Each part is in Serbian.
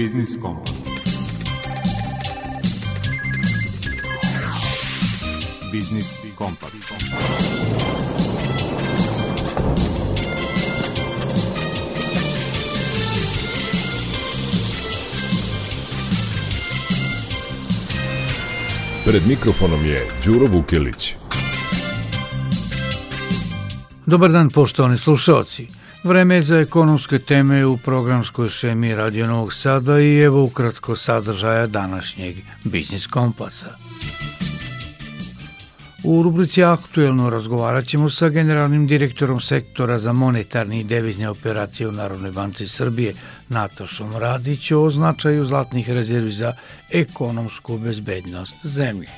Biznis Kompas. Biznis Kompas. Pred mikrofonom je Đuro Vukilić. Dobar dan poštovani slušalci. Vreme je za ekonomske teme u programskoj šemi Radio Novog Sada i evo ukratko sadržaja današnjeg Biznis Kompasa. U rubrici Aktuelno razgovarat ćemo sa generalnim direktorom sektora za monetarni i devizne operacije u Narodnoj banci Srbije, Natašom Radić, o značaju zlatnih rezervi za ekonomsku bezbednost zemlje.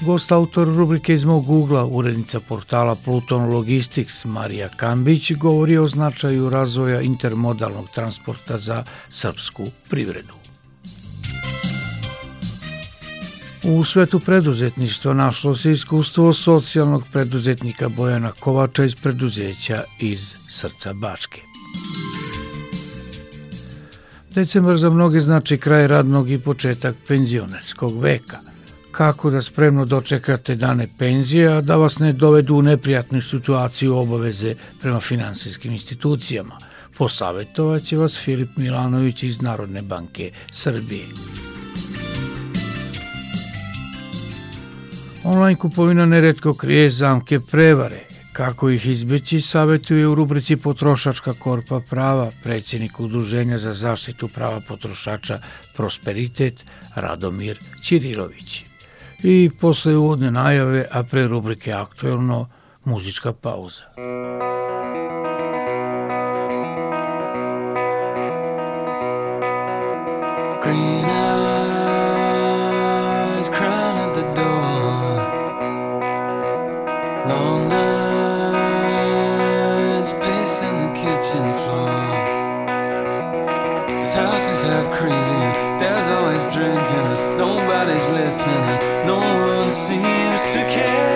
Gost autor rubrike iz mog Google, urednica portala Pluton Logistics Marija Kambić govori o značaju razvoja intermodalnog transporta za srpsku privredu. U svetu preduzetništva našlo se iskustvo socijalnog preduzetnika Bojana Kovača iz preduzeća iz srca Bačke. Decembar za mnoge znači kraj radnog i početak penzionerskog veka – kako da spremno dočekate dane penzije, a da vas ne dovedu u neprijatnu situaciju obaveze prema finansijskim institucijama. Posavetovat će vas Filip Milanović iz Narodne banke Srbije. Online kupovina neretko krije zamke prevare. Kako ih izbeći, savetuje u rubrici Potrošačka korpa prava predsjednik Udruženja za zaštitu prava potrošača Prosperitet Radomir Ćirilović. I posle uvodne najave, a pre rubrike Aktuelno, muzička pauza. Green eyes crying at the door. Long nights pacing the kitchen floor. This house is half crazy Dad's always drinking Nobody's listening No one seems to care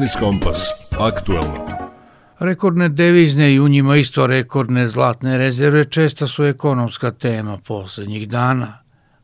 Biznis Kompas. Aktuelno. Rekordne devizne i u njima isto rekordne zlatne rezerve česta su ekonomska tema poslednjih dana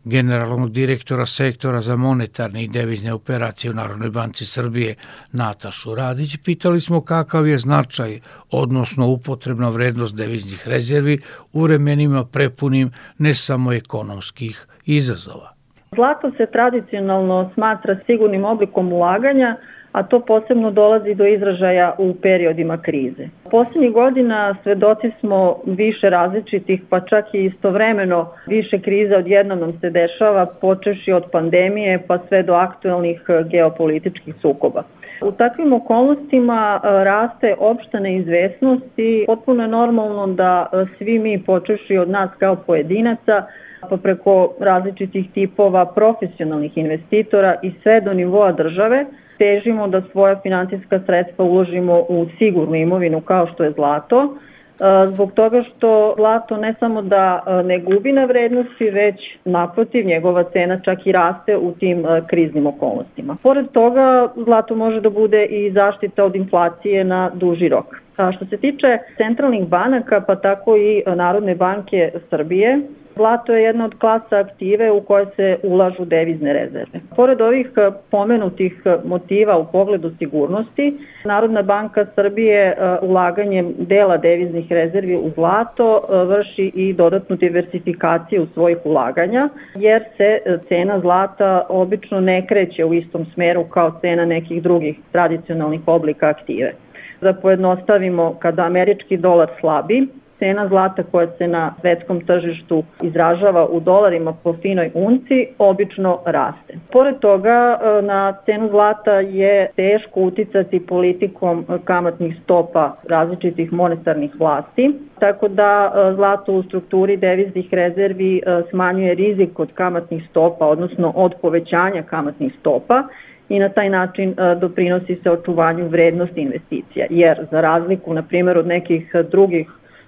generalnog direktora sektora za monetarne i devizne operacije u Narodnoj banci Srbije Natašu Radić, pitali smo kakav je značaj, odnosno upotrebna vrednost deviznih rezervi u vremenima prepunim ne samo ekonomskih izazova. Zlato se tradicionalno smatra sigurnim oblikom ulaganja, a to posebno dolazi do izražaja u periodima krize. Poslednjih godina svedoci smo više različitih, pa čak i istovremeno više kriza odjednom nam se dešava, počeši od pandemije pa sve do aktuelnih geopolitičkih sukoba. U takvim okolnostima e, raste opšta neizvesnost i potpuno je normalno da e, svi mi, počeši od nas kao pojedinaca, pa preko različitih tipova profesionalnih investitora i sve do nivoa države, težimo da svoja finansijska sredstva uložimo u sigurnu imovinu kao što je zlato, e, zbog toga što zlato ne samo da e, ne gubi na vrednosti, već naprotiv njegova cena čak i raste u tim e, kriznim okolnostima. Pored toga, zlato može da bude i zaštita od inflacije na duži rok. A što se tiče centralnih banaka, pa tako i Narodne banke Srbije, Zlato je jedna od klasa aktive u koje se ulažu devizne rezerve. Pored ovih eh, pomenutih eh, motiva u pogledu sigurnosti, Narodna banka Srbije eh, ulaganjem dela deviznih rezervi u zlato vrši i dodatnu diversifikaciju svojih ulaganja, jer se cena zlata obično ne kreće u istom smeru kao cena nekih drugih tradicionalnih oblika aktive. Da pojednostavimo, kada američki dolar slabi, cena zlata koja se na svetskom tržištu izražava u dolarima po finoj unci obično raste. Pored toga e, na cenu zlata je teško uticati politikom kamatnih stopa različitih monetarnih vlasti, tako da e, zlato u strukturi deviznih rezervi e, smanjuje rizik od kamatnih stopa, odnosno od povećanja kamatnih stopa i na taj način doprinosi se očuvanju vrednosti investicija, jer za razliku, na primjer, od nekih drugih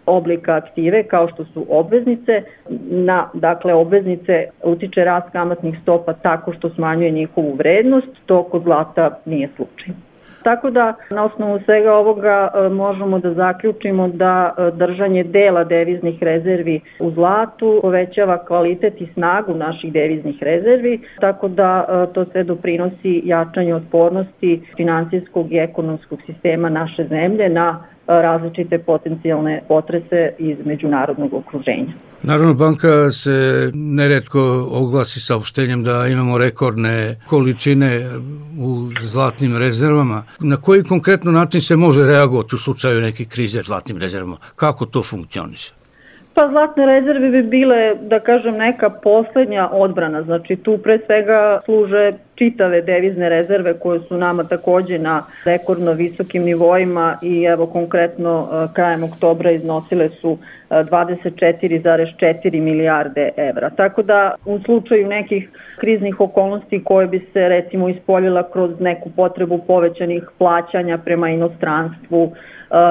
oblika aktive kao što su obveznice. Na dakle obveznice utiče rast kamatnih stopa tako što smanjuje njihovu vrednost, to kod zlata nije slučaj. Tako da na osnovu svega ovoga e, možemo da zaključimo da e, držanje dela deviznih rezervi u zlatu povećava kvalitet i snagu naših deviznih rezervi, tako da e, to sve doprinosi jačanju otpornosti financijskog i ekonomskog sistema naše zemlje na različite potencijalne potrese iz međunarodnog okruženja. Narodna banka se neretko oglasi saopštenjem da imamo rekordne količine u zlatnim rezervama. Na koji konkretno način se može reagovati u slučaju neke krize zlatnim rezervama? Kako to funkcioniše? Pa zlatne rezerve bi bile, da kažem, neka poslednja odbrana. Znači tu pre svega služe čitave devizne rezerve koje su nama takođe na rekordno visokim nivoima i evo konkretno e, krajem oktobra iznosile su 24,4 e, milijarde evra. Tako da u slučaju nekih kriznih okolnosti koje bi se recimo ispoljila kroz neku potrebu povećanih plaćanja prema inostranstvu,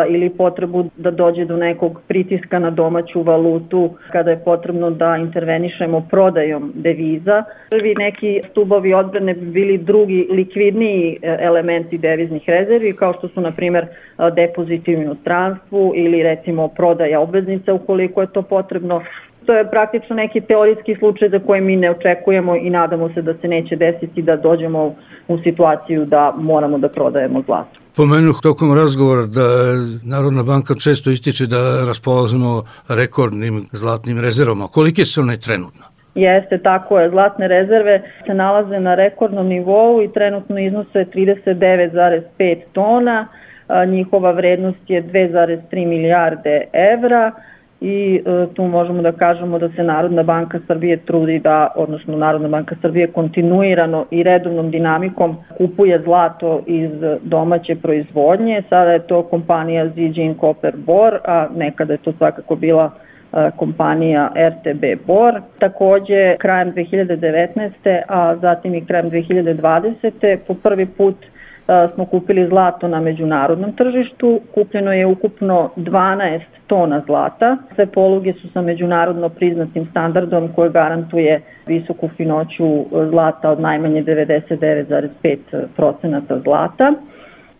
ili potrebu da dođe do nekog pritiska na domaću valutu kada je potrebno da intervenišemo prodajom deviza. Prvi neki stubovi odbrane bili drugi likvidniji e, elementi deviznih rezervi kao što su na primer depoziti u inostranstvu ili recimo prodaja obveznica ukoliko je to potrebno to je praktično neki teorijski slučaj za koje mi ne očekujemo i nadamo se da se neće desiti da dođemo u situaciju da moramo da prodajemo zlato. Pomenuh tokom razgovora da Narodna banka često ističe da raspolažemo rekordnim zlatnim rezervama. Kolike su one trenutno? Jeste, tako je. Zlatne rezerve se nalaze na rekordnom nivou i trenutno iznose 39,5 tona. Njihova vrednost je 2,3 milijarde evra i e, tu možemo da kažemo da se Narodna banka Srbije trudi da, odnosno Narodna banka Srbije kontinuirano i redovnom dinamikom kupuje zlato iz domaće proizvodnje. Sada je to kompanija Zijin Copper Bor, a nekada je to svakako bila kompanija RTB Bor. Takođe, krajem 2019. a zatim i krajem 2020. po prvi put smo kupili zlato na međunarodnom tržištu. Kupljeno je ukupno 12 tona zlata. Sve poluge su sa međunarodno priznatim standardom koje garantuje visoku finoću zlata od najmanje 99,5% zlata.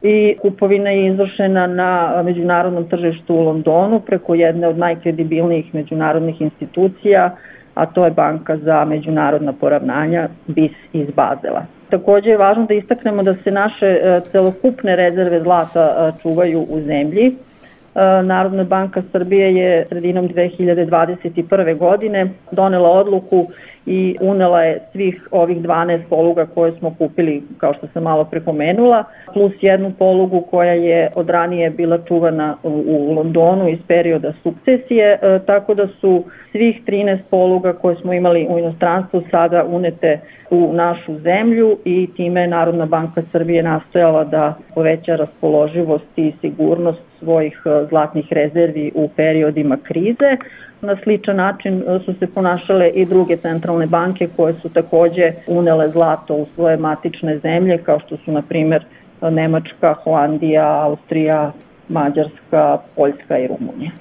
I kupovina je izvršena na međunarodnom tržištu u Londonu preko jedne od najkredibilnijih međunarodnih institucija, a to je Banka za međunarodna poravnanja BIS iz Bazela. Takođe je važno da istaknemo da se naše e, celokupne rezerve zlata e, čuvaju u zemlji. E, Narodna banka Srbije je sredinom 2021. godine donela odluku i unela je svih ovih 12 poluga koje smo kupili, kao što sam malo prepomenula, plus jednu polugu koja je od ranije bila čuvana u Londonu iz perioda sukcesije, e, tako da su svih 13 poluga koje smo imali u inostranstvu sada unete u našu zemlju i time je Narodna banka Srbije nastojala da poveća raspoloživost i sigurnost svojih e, zlatnih rezervi u periodima krize. Na sličan način e, su se ponašale i druge centralne banke koje su takođe unele zlato u svoje matične zemlje kao što su na primer Nemačka, Holandija, Austrija, Mađarska, Poljska i Rumunija.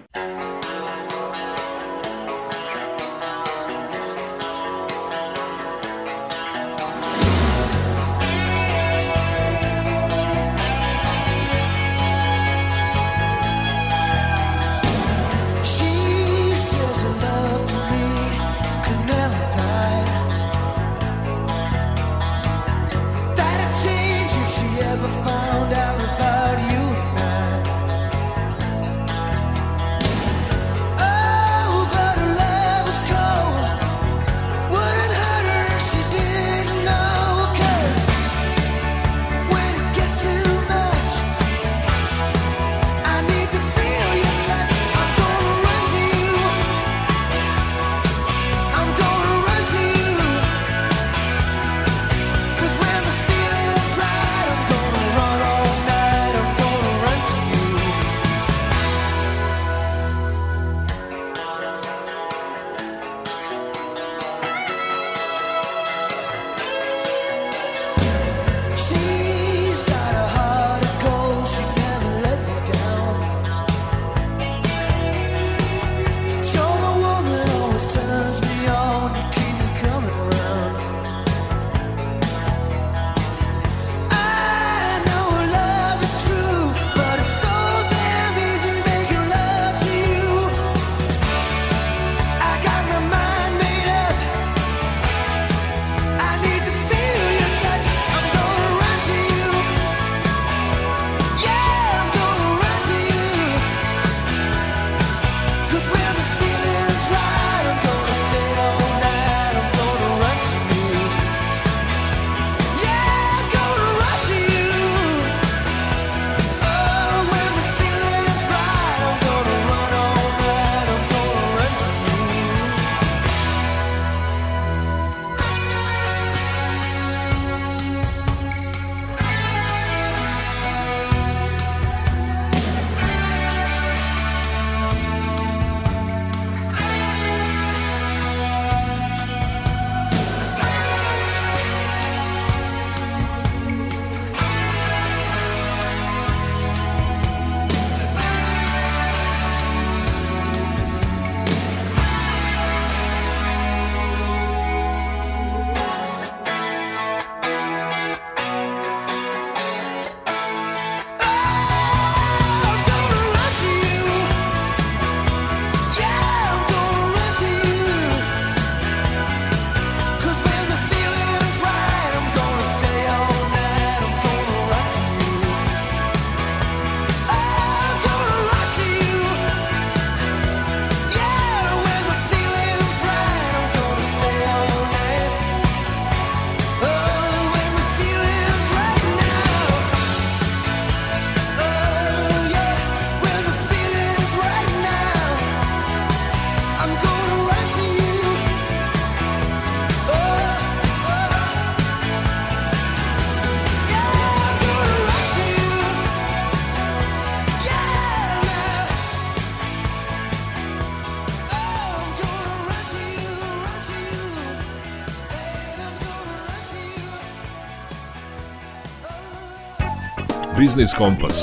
Biznis Kompas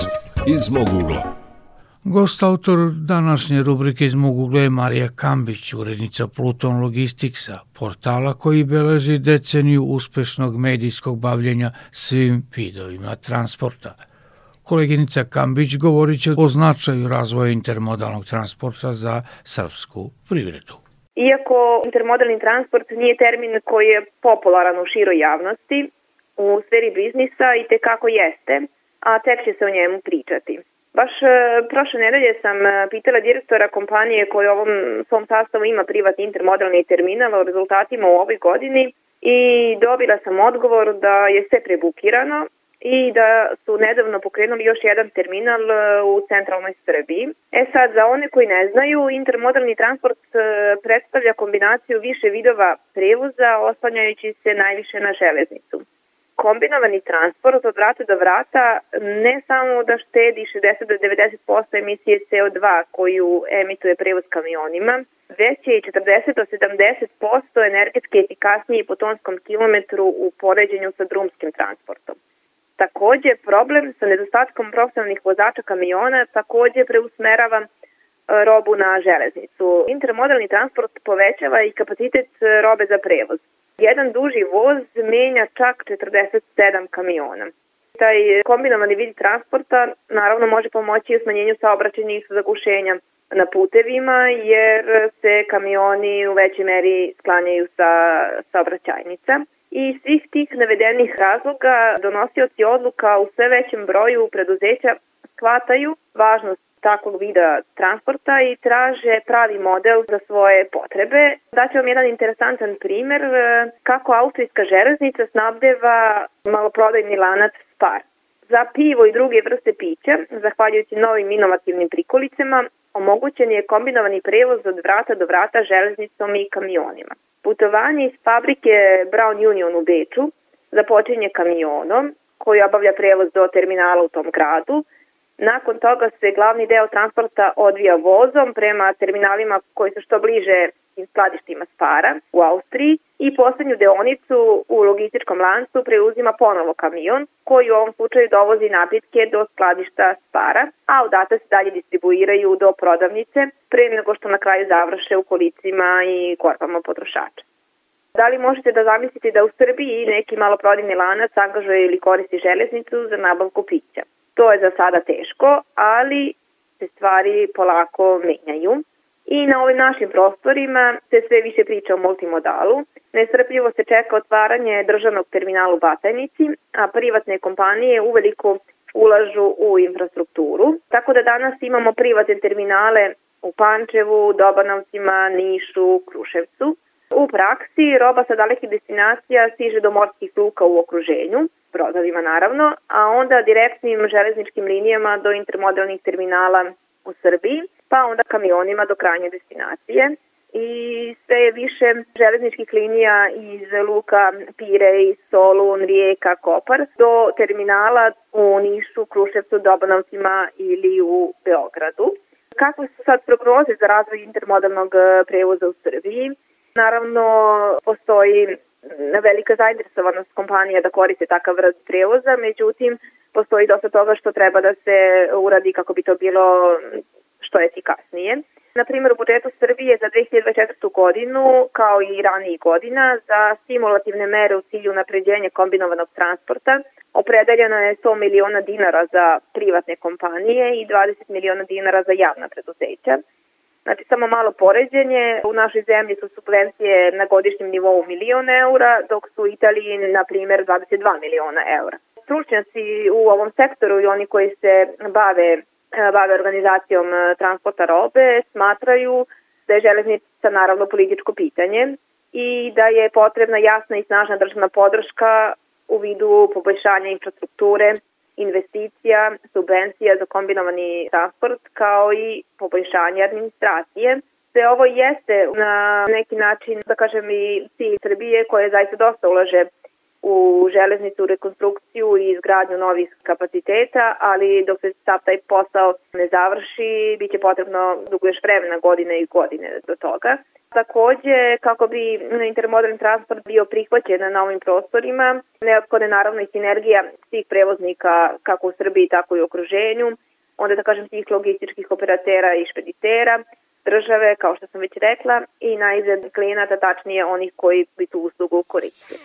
iz mog ugla. Gost autor današnje rubrike iz mog ugla je Marija Kambić, urednica Pluton Logisticsa, portala koji beleži deceniju uspešnog medijskog bavljenja svim vidovima transporta. Koleginica Kambić govorit će o značaju razvoja intermodalnog transporta za srpsku privredu. Iako intermodalni transport nije termin koji je popularan u široj javnosti, u sferi biznisa i te kako jeste, a tek će se o njemu pričati. Baš e, prošle nedelje sam e, pitala direktora kompanije koji u ovom svom sastavu ima privatni intermodalni terminal o rezultatima u ovoj godini i dobila sam odgovor da je sve prebukirano i da su nedavno pokrenuli još jedan terminal e, u centralnoj Srbiji. E sad, za one koji ne znaju, intermodalni transport predstavlja kombinaciju više vidova prevoza oslanjajući se najviše na železnicu kombinovani transport od vrata do vrata ne samo da štedi 60 do 90% emisije CO2 koju emituje prevoz kamionima, već je i 40 do 70% energetski efikasniji po tonskom kilometru u poređenju sa drumskim transportom. Takođe, problem sa nedostatkom profesionalnih vozača kamiona takođe preusmerava e, robu na železnicu. Intermodalni transport povećava i kapacitet robe za prevoz. Jedan duži voz menja čak 47 kamiona. Taj kombinovani vid transporta naravno može pomoći u smanjenju saobraćajnih zagušenja na putevima jer se kamioni u većoj meri sklanjaju sa saobraćajnica. I svih tih navedenih razloga donosioci odluka u sve većem broju preduzeća shvataju važnost takvog vida transporta i traže pravi model za svoje potrebe. Daću vam jedan interesantan primer e, kako austrijska železnica snabdeva maloprodajni lanac Spar. Za pivo i druge vrste pića, zahvaljujući novim inovativnim prikolicama, omogućen je kombinovani prevoz od vrata do vrata železnicom i kamionima. Putovanje iz fabrike Brown Union u Beču započinje kamionom koji obavlja prevoz do terminala u tom gradu, Nakon toga se glavni deo transporta odvija vozom prema terminalima koji su što bliže skladištima Spara u Austriji i poslednju deonicu u logističkom lancu preuzima ponovo kamion koji u ovom slučaju dovozi napitke do skladišta Spara, a odatle se dalje distribuiraju do prodavnice pre nego što na kraju završe u kolicima i korpama potrošača. Da li možete da zamislite da u Srbiji neki maloprodajni lanac angažuje ili koristi železnicu za nabavku pića? To je za sada teško, ali se stvari polako menjaju. I na ovim našim prostorima se sve više priča o multimodalu. Nesrpljivo se čeka otvaranje državnog terminala u Batajnici, a privatne kompanije uveliko ulažu u infrastrukturu. Tako da danas imamo privatne terminale u Pančevu, Dobanovcima, Nišu, Kruševcu. U praksi roba sa dalekih destinacija stiže do morskih luka u okruženju, brodovima naravno, a onda direktnim železničkim linijama do intermodalnih terminala u Srbiji, pa onda kamionima do krajnje destinacije i sve je više železničkih linija iz luka Pirej, Solun, Rijeka, Kopar do terminala u Nišu, Kruševcu, Dobanovcima ili u Beogradu. Kakve su sad prognoze za razvoj intermodalnog prevoza u Srbiji? Naravno, postoji velika zainteresovanost kompanija da koriste takav vrst prevoza, međutim, postoji dosta toga što treba da se uradi kako bi to bilo što efikasnije. Na primjer, u budžetu Srbije za 2024. godinu, kao i ranijih godina, za stimulativne mere u cilju napređenja kombinovanog transporta opredeljeno je 100 miliona dinara za privatne kompanije i 20 miliona dinara za javna preduzeća. Znači, samo malo poređenje, u našoj zemlji su subvencije na godišnjem nivou milion eura, dok su u Italiji, na primjer, 22 miliona eura. Stručnjaci u ovom sektoru i oni koji se bave, bave organizacijom e, transporta robe smatraju da je železnica naravno političko pitanje i da je potrebna jasna i snažna državna podrška u vidu poboljšanja infrastrukture investicija, subvencija za kombinovani transport kao i poboljšanje administracije. Sve ovo jeste na neki način, da kažem, i cilj Srbije koje zaista dosta ulaže u železnicu, rekonstrukciju i izgradnju novih kapaciteta, ali dok se sav taj posao ne završi, bit će potrebno dugo još vremena, godine i godine do toga. Takođe, kako bi intermodalni transport bio prihvaćen na ovim prostorima, neophodna je naravno i sinergija svih prevoznika kako u Srbiji, tako i u okruženju, onda da kažem svih logističkih operatera i špeditera, države, kao što sam već rekla, i najzad klijenata, tačnije onih koji bi tu uslugu koristili.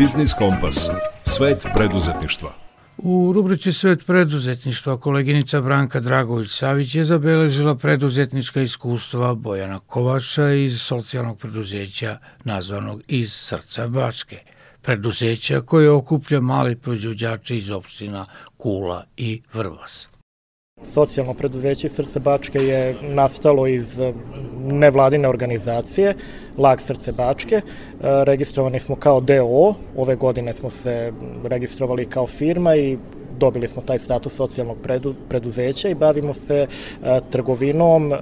Biznis Kompas. Svet preduzetništva. U rubrici Svet preduzetništva koleginica Branka Dragović-Savić je zabeležila preduzetnička iskustva Bojana Kovača iz socijalnog preduzeća nazvanog Iz srca Bačke, preduzeća koje okuplja mali proizvođače iz opština Kula i Vrbas. Socijalno preduzeće Srce Bačke je nastalo iz nevladine organizacije Lag Srce Bačke. E, registrovani smo kao DO, ove godine smo se registrovali kao firma i dobili smo taj status socijalnog preduzeća i bavimo se e, trgovinom,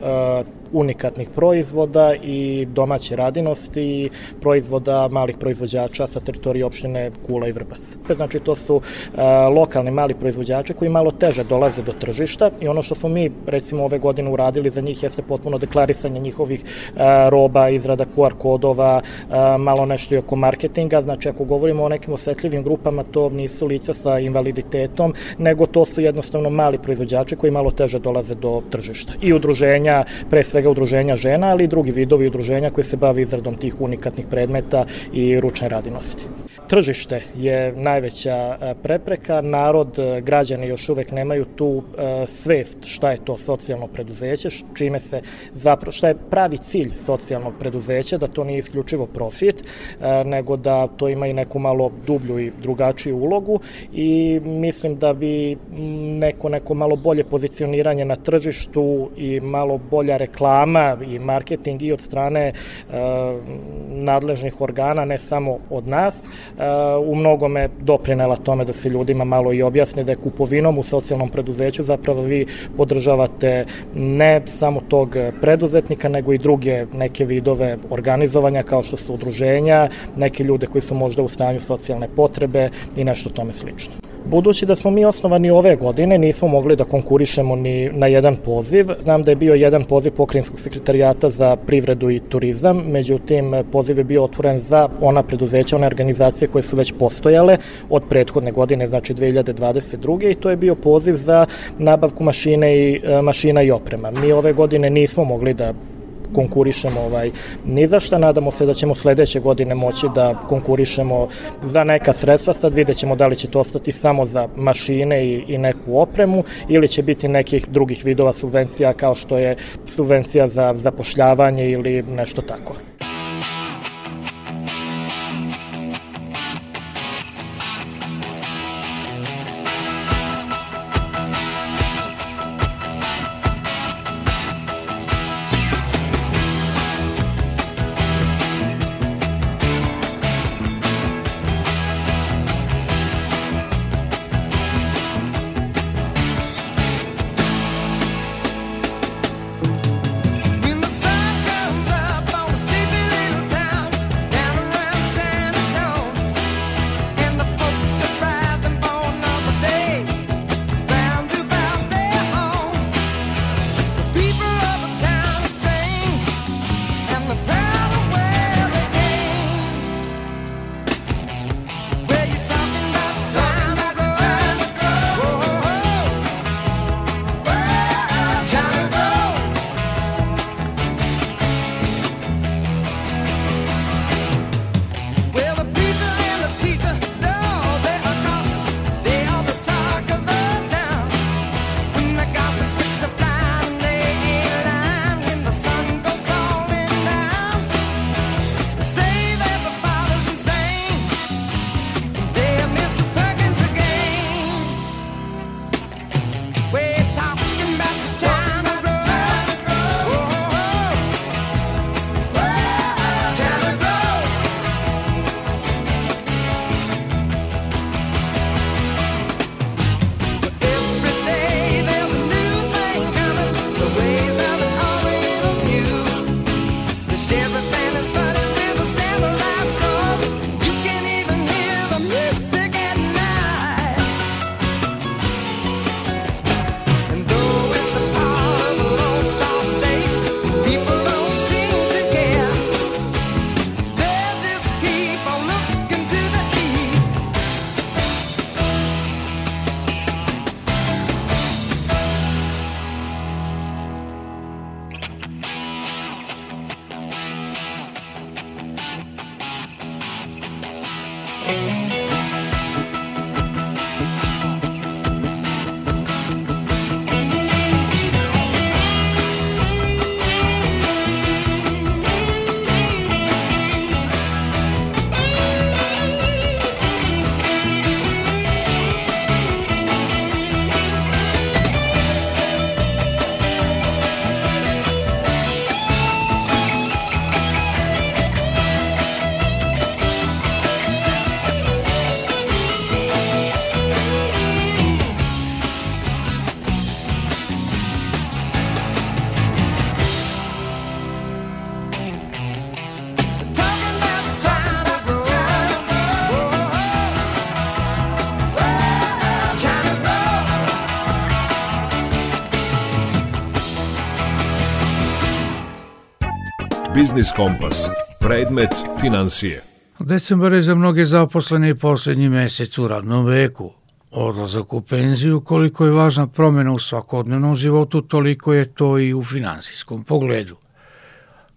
unikatnih proizvoda i domaće radinosti i proizvoda malih proizvođača sa teritorije opštine Kula i Vrbas. Znači to su e, lokalni mali proizvođači koji malo teže dolaze do tržišta i ono što smo mi recimo ove godine uradili za njih jeste potpuno deklarisanje njihovih e, roba, izrada QR kodova, e, malo nešto i oko marketinga, znači ako govorimo o nekim osetljivim grupama to nisu lica sa invaliditetom, nego to su jednostavno mali proizvođači koji malo teže dolaze do tržišta. I udruženja, pre sve svega udruženja žena, ali i drugi vidovi udruženja koji se bave izradom tih unikatnih predmeta i ručne radinosti. Tržište je najveća e, prepreka, narod, e, građani još uvek nemaju tu e, svest šta je to socijalno preduzeće, čime se zapravo, šta je pravi cilj socijalnog preduzeća, da to nije isključivo profit, nego da to ima i neku malo dublju i drugačiju ulogu i mislim da bi neko, neko malo bolje pozicioniranje na tržištu i malo bolja reklama i marketing i od strane uh, nadležnih organa, ne samo od nas, uh, u mnogome doprinela tome da se ljudima malo i objasne da je kupovinom u socijalnom preduzeću zapravo vi podržavate ne samo tog preduzetnika, nego i druge neke vidove organizovanja kao što su udruženja, neke ljude koji su možda u stanju socijalne potrebe i nešto tome slično. Budući da smo mi osnovani ove godine, nismo mogli da konkurišemo ni na jedan poziv. Znam da je bio jedan poziv pokrinjskog sekretarijata za privredu i turizam, međutim poziv je bio otvoren za ona preduzeća, one organizacije koje su već postojale od prethodne godine, znači 2022. i to je bio poziv za nabavku mašine i e, mašina i oprema. Mi ove godine nismo mogli da konkurišemo ovaj, ni za šta. Nadamo se da ćemo sledeće godine moći da konkurišemo za neka sredstva. Sad vidjet ćemo da li će to ostati samo za mašine i, i neku opremu ili će biti nekih drugih vidova subvencija kao što je subvencija za zapošljavanje ili nešto tako. Biznis Kompas. Predmet financije. Decembar je za mnoge zaposlene i poslednji mesec u radnom veku. Odlazak u penziju, koliko je važna promjena u svakodnevnom životu, toliko je to i u finansijskom pogledu.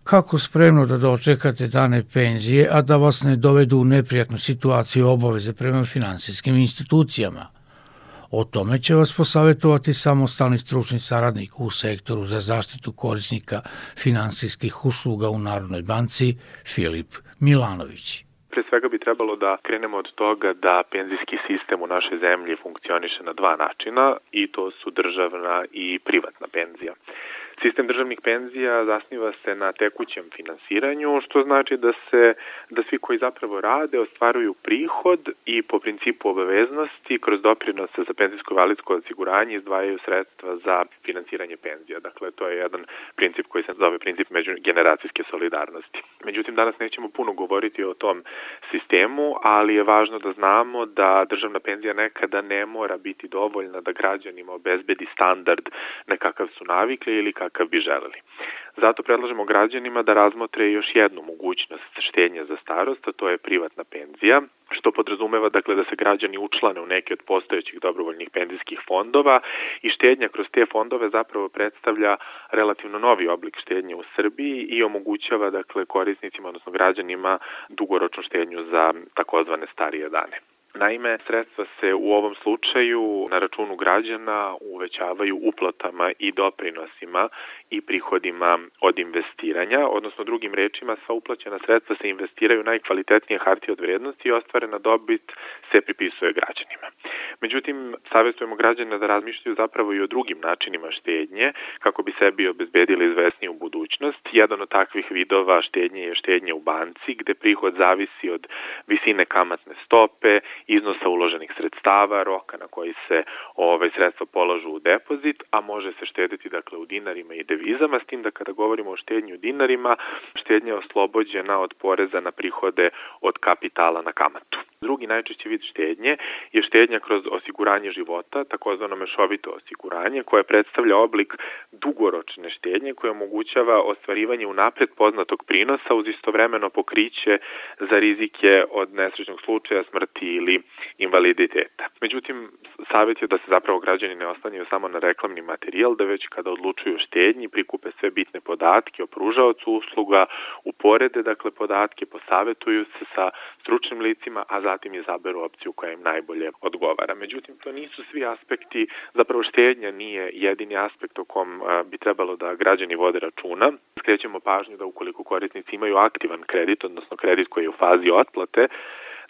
Kako spremno da dočekate dane penzije, a da vas ne dovedu u neprijatnu situaciju obaveze prema finansijskim institucijama – O tome će vas posavetovati samostalni stručni saradnik u sektoru za zaštitu korisnika finansijskih usluga u Narodnoj banci Filip Milanović. Pre svega bi trebalo da krenemo od toga da penzijski sistem u našoj zemlji funkcioniše na dva načina i to su državna i privatna penzija. Sistem državnih penzija zasniva se na tekućem finansiranju, što znači da se da svi koji zapravo rade ostvaruju prihod i po principu obaveznosti kroz doprinose za penzijsko validsko osiguranje izdvajaju sredstva za finansiranje penzija. Dakle, to je jedan princip koji se zove princip međugeneracijske solidarnosti. Međutim, danas nećemo puno govoriti o tom sistemu, ali je važno da znamo da državna penzija nekada ne mora biti dovoljna da građanima obezbedi standard na kakav su navikli ili kakav kakav bi želeli. Zato predlažemo građanima da razmotre još jednu mogućnost štednje za starost, a to je privatna penzija, što podrazumeva dakle da se građani učlane u neke od postojećih dobrovoljnih penzijskih fondova i štednja kroz te fondove zapravo predstavlja relativno novi oblik štednje u Srbiji i omogućava dakle korisnicima odnosno građanima dugoročnu štednju za takozvane starije dane. Naime, sredstva se u ovom slučaju na računu građana uvećavaju uplatama i doprinosima i prihodima od investiranja, odnosno drugim rečima sva uplaćena sredstva se investiraju najkvalitetnije hartije od vrednosti i ostvarena dobit se pripisuje građanima. Međutim, savjetujemo građane da razmišljaju zapravo i o drugim načinima štednje kako bi sebi obezbedili izvesniju budućnost. Jedan od takvih vidova štednje je štednje u banci gde prihod zavisi od visine kamatne stope, iznosa uloženih sredstava, roka na koji se ove sredstva polažu u depozit, a može se štediti dakle u dinarima i devizama, s tim da kada govorimo o štednju u dinarima, štednja je oslobođena od poreza na prihode od kapitala na kamatu. Drugi najčešći vid štednje je štednja kroz osiguranje života, takozvano mešovito osiguranje, koje predstavlja oblik dugoročne štednje koje omogućava ostvarivanje unapred poznatog prinosa uz istovremeno pokriće za rizike od nesrećnog slučaja, smrti ili invaliditeta. Međutim, savjet je da se zapravo građani ne ostanju samo na reklamni materijal, da već kada odlučuju štednji prikupe sve bitne podatke o pružaocu usluga, uporede dakle podatke, posavetuju se sa stručnim licima, a zatim izaberu opciju koja im najbolje odgovara. Međutim, to nisu svi aspekti, zapravo štednja nije jedini aspekt o kom bi trebalo da građani vode računa. Skrećemo pažnju da ukoliko korisnici imaju aktivan kredit, odnosno kredit koji je u fazi otplate,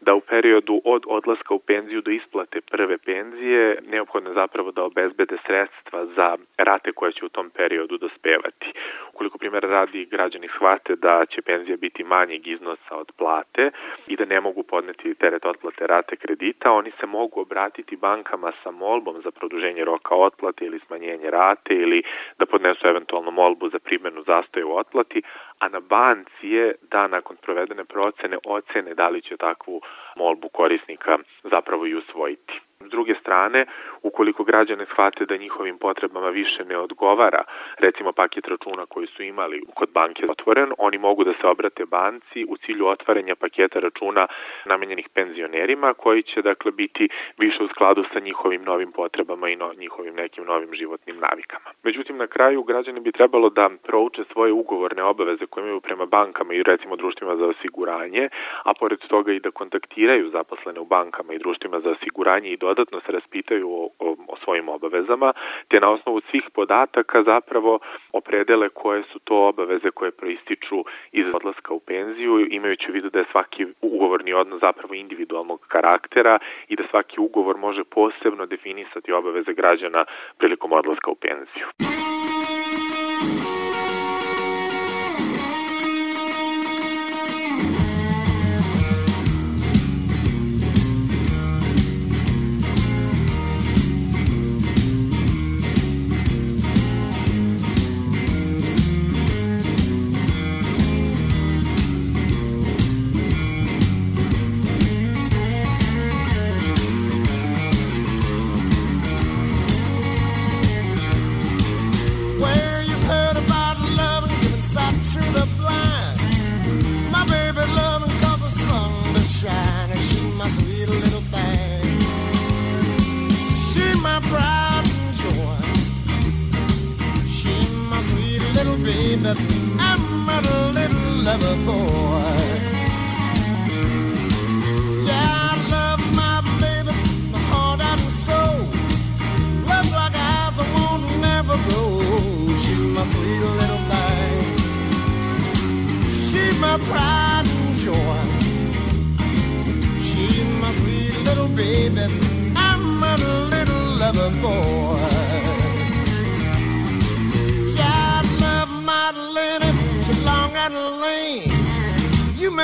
da u periodu od odlaska u penziju do isplate prve penzije neophodno je zapravo da obezbede sredstva za rate koje će u tom periodu dospevati. Ukoliko primjer radi građani shvate da će penzija biti manjeg iznosa od plate i da ne mogu podneti teret otplate rate kredita, oni se mogu obratiti bankama sa molbom za produženje roka otplate ili smanjenje rate ili da podnesu eventualno molbu za primjenu zastoja u otplati, a na banci je da nakon provedene procene ocene da li će takvu molbu korisnika zapravo i usvojiti. S druge strane, ukoliko građane shvate da njihovim potrebama više ne odgovara, recimo paket računa koji su imali kod banke otvoren, oni mogu da se obrate banci u cilju otvaranja paketa računa namenjenih penzionerima koji će dakle biti više u skladu sa njihovim novim potrebama i no, njihovim nekim novim životnim navikama. Međutim, na kraju građani bi trebalo da prouče svoje ugovorne obaveze koje imaju prema bankama i recimo društvima za osiguranje, a pored toga i da kontaktiraju zaposlene u bankama i društvima za osiguranje i dodatno se raspitaju o, o, o svojim obavezama, te na osnovu svih podataka zapravo opredele koje su to obaveze koje proističu iz odlaska u penziju, imajući u vidu da je svaki ugovorni odnos zapravo individualnog karaktera i da svaki ugovor može posebno definisati obaveze građana prilikom odlaska u penziju.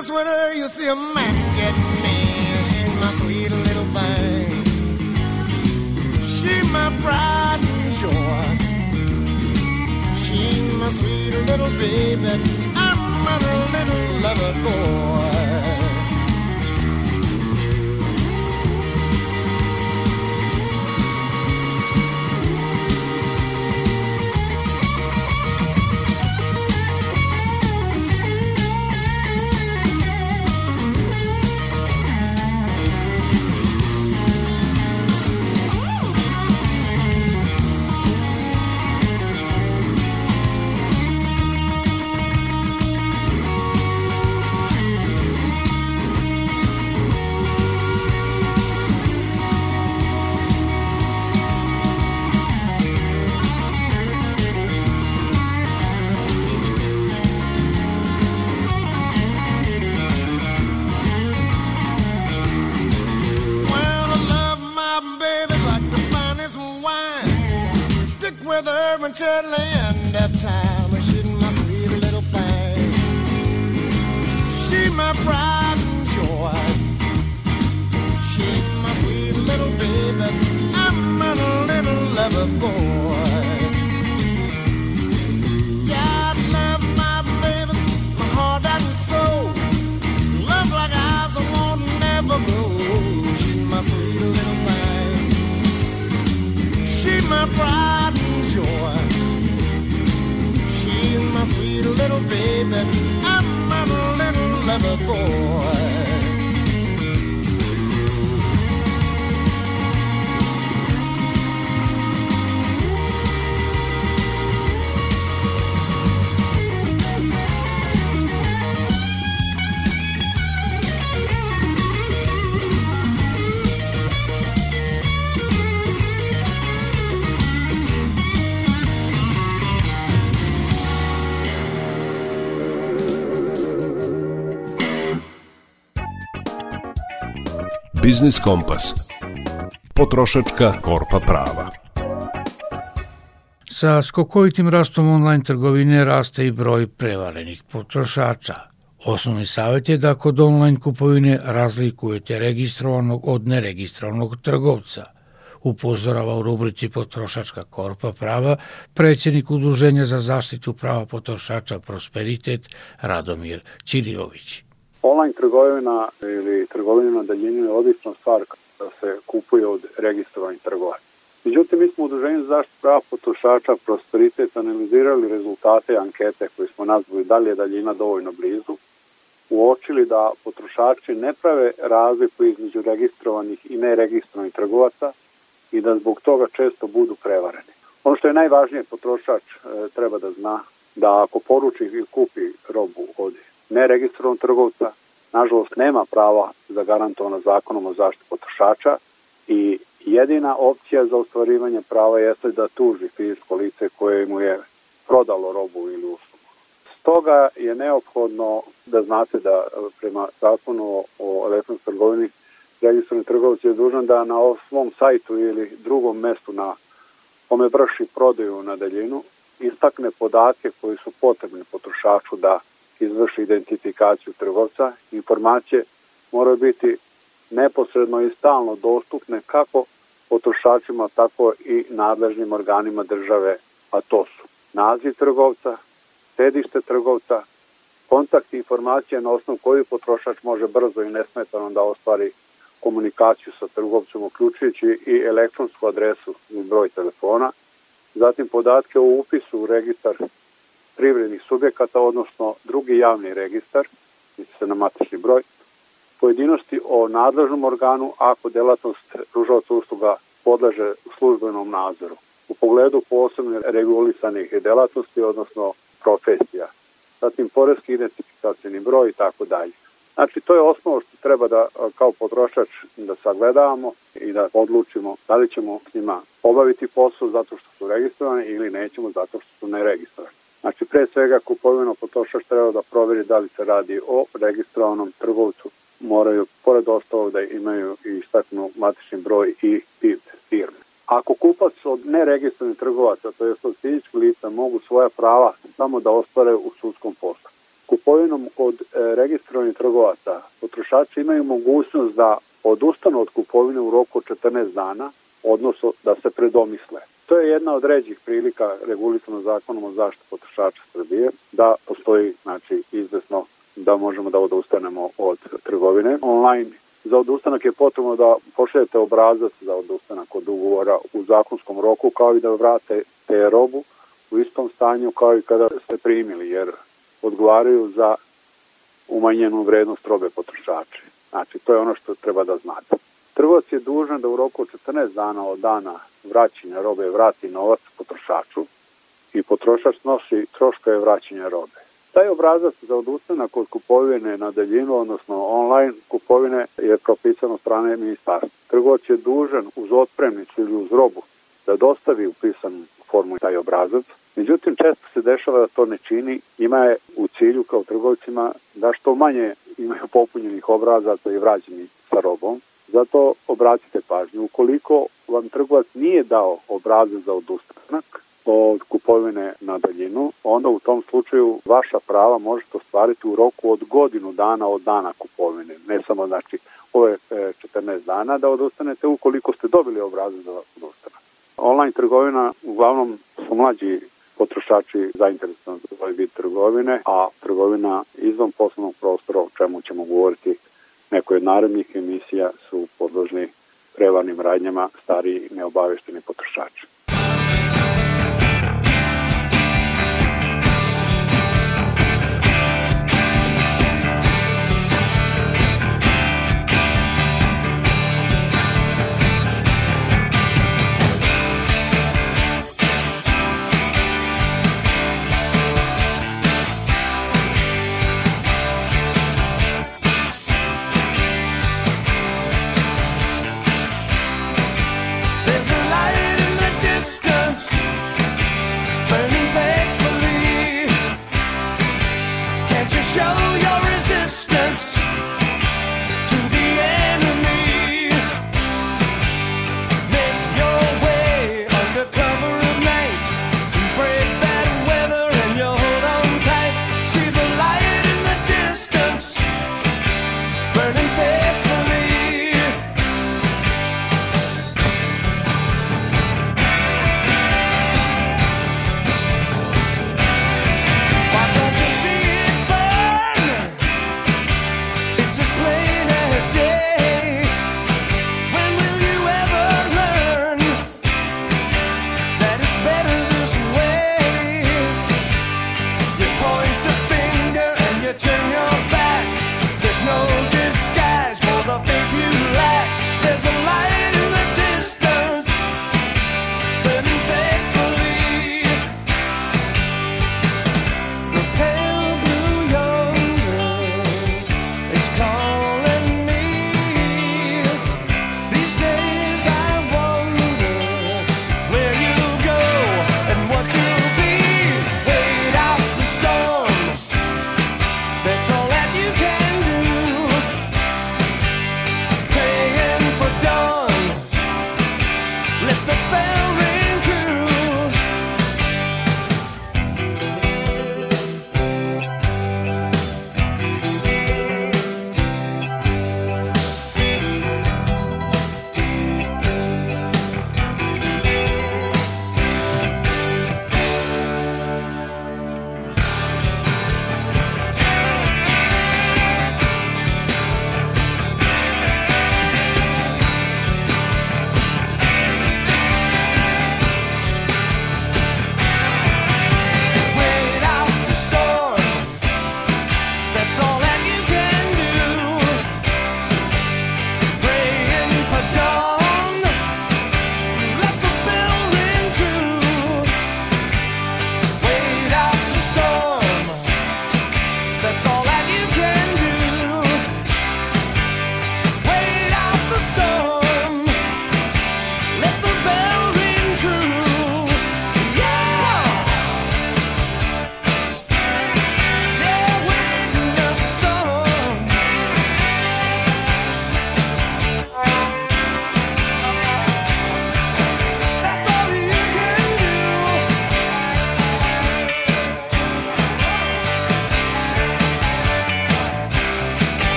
That's whenever you see a man get, near. She's my sweet little thing. She's my pride and joy. She's my sweet little baby. I'm a little lover boy. Richard baby. I'm a little lover boy. Biznis Kompas. Potrošačka korpa prava. Sa skokovitim rastom online trgovine raste i broj prevarenih potrošača. Osnovni savjet je da kod online kupovine razlikujete registrovanog od neregistrovanog trgovca – upozorava u rubrici Potrošačka korpa prava predsjednik Udruženja za zaštitu prava potrošača Prosperitet Radomir Ćirilović. Online trgovina ili trgovina na daljini je odlična stvar da se kupuje od registrovanih trgovaca. Međutim, mi smo u Udruženju za zaštitu prava potrošača Prosperitet analizirali rezultate ankete koje smo nazvali da li je daljina dovoljno blizu, uočili da potrošači ne prave razliku između registrovanih i neregistrovanih trgovaca i da zbog toga često budu prevareni. Ono što je najvažnije potrošač e, treba da zna da ako poruči i kupi robu od neregistrovanog trgovca, nažalost nema prava zagarantovana zakonom o zaštiti potrošača i jedina opcija za ostvarivanje prava jeste da tuži fizičko lice koje mu je prodalo robu ili uslugu. Stoga je neophodno da znate da prema zakonu o elektronskoj trgovini registrovani trgovac je dužan da na svom sajtu ili drugom mestu na kome vrši prodaju na daljinu istakne podatke koji su potrebni potrošaču da izvrši identifikaciju trgovca. Informacije moraju biti neposredno i stalno dostupne kako potrošačima, tako i nadležnim organima države, a to su naziv trgovca, sedište trgovca, kontakt informacija na osnovu koju potrošač može brzo i nesmetano da ostvari komunikaciju sa trgovcem, uključujući i elektronsku adresu i broj telefona, zatim podatke o upisu u registar privrednih subjekata, odnosno drugi javni registar, misli se na matični broj, pojedinosti o nadležnom organu ako delatnost pružavaca usluga podleže službenom nadzoru. U pogledu posebno regulisanih delatnosti, odnosno profesija, zatim porezki identifikacijni broj i tako dalje. Znači, to je osnovo što treba da kao potrošač da sagledavamo i da odlučimo da li ćemo s njima obaviti posao zato što su registrovani ili nećemo zato što su neregistrovani. Znači, pre svega kupovino potrošač treba da proveri da li se radi o registrovanom trgovcu. Moraju, pored ostalog, da imaju i istaknu matični broj i PIB firme. Ako kupac od neregistrovanih trgovaca, to je od fizičkih lica, mogu svoja prava samo da ostvare u sudskom postupku. Kupovinom od e, registrovanih trgovaca potrošači imaju mogućnost da odustanu od kupovine u roku od 14 dana, odnosno da se predomisle. To je jedna od ređih prilika regulisana zakonom o zaštitu potrošača Srbije, da postoji znači, izvesno da možemo da odustanemo od trgovine online. Za odustanak je potrebno da pošaljete obrazac za odustanak od ugovora u zakonskom roku, kao i da vrate te robu u istom stanju kao i kada ste primili, jer odgovaraju za umanjenu vrednost robe potrošača. Znači, to je ono što treba da znate. Trgovac je dužan da u roku 14 dana od dana vraćanja robe vrati novac potrošaču i potrošač nosi troškove vraćanja robe. Taj obrazac za odustanak od kupovine na daljinu, odnosno online kupovine, je propisan od strane ministarstva. Trgovac je dužan uz otpremnicu ili uz robu da dostavi u pisanu formu taj obrazac. Međutim, često se dešava da to ne čini. Ima je u cilju kao trgovcima da što manje imaju popunjenih obrazaca i vraćeni sa robom. Zato obratite pažnju. Ukoliko vam trgovac nije dao obrazac za odustanak od kupovine na daljinu, onda u tom slučaju vaša prava možete ostvariti u roku od godinu dana od dana kupovine. Ne samo znači ove 14 e, dana da odustanete ukoliko ste dobili obrazac za odustanak. Online trgovina uglavnom su mlađi potrošači zainteresovani za ovaj vid trgovine, a trgovina izvan poslovnog prostora, o čemu ćemo govoriti nekoj od narednih emisija, su podložni prevarnim radnjama stariji neobavešteni potrošači.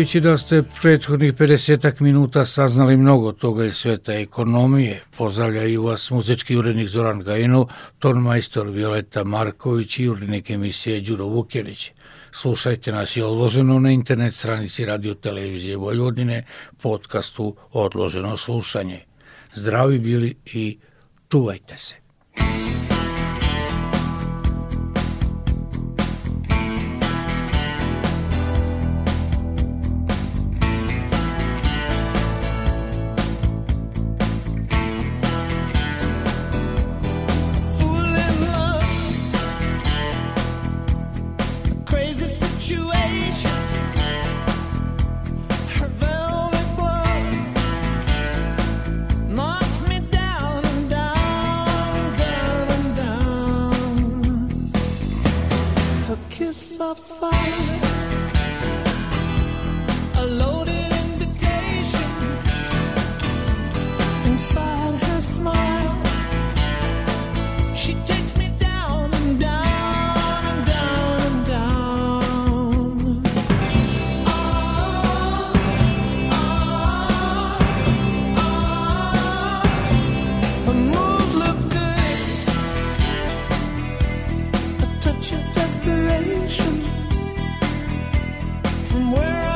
Verujući da ste prethodnih 50 minuta saznali mnogo toga iz sveta ekonomije, pozdravljaju vas muzički urednik Zoran Gajinov, ton majstor Violeta Marković i urednik emisije Đuro Vukjelić. Slušajte nas i odloženo na internet stranici Radio Televizije Vojvodine, podcastu Odloženo slušanje. Zdravi bili i čuvajte se. from where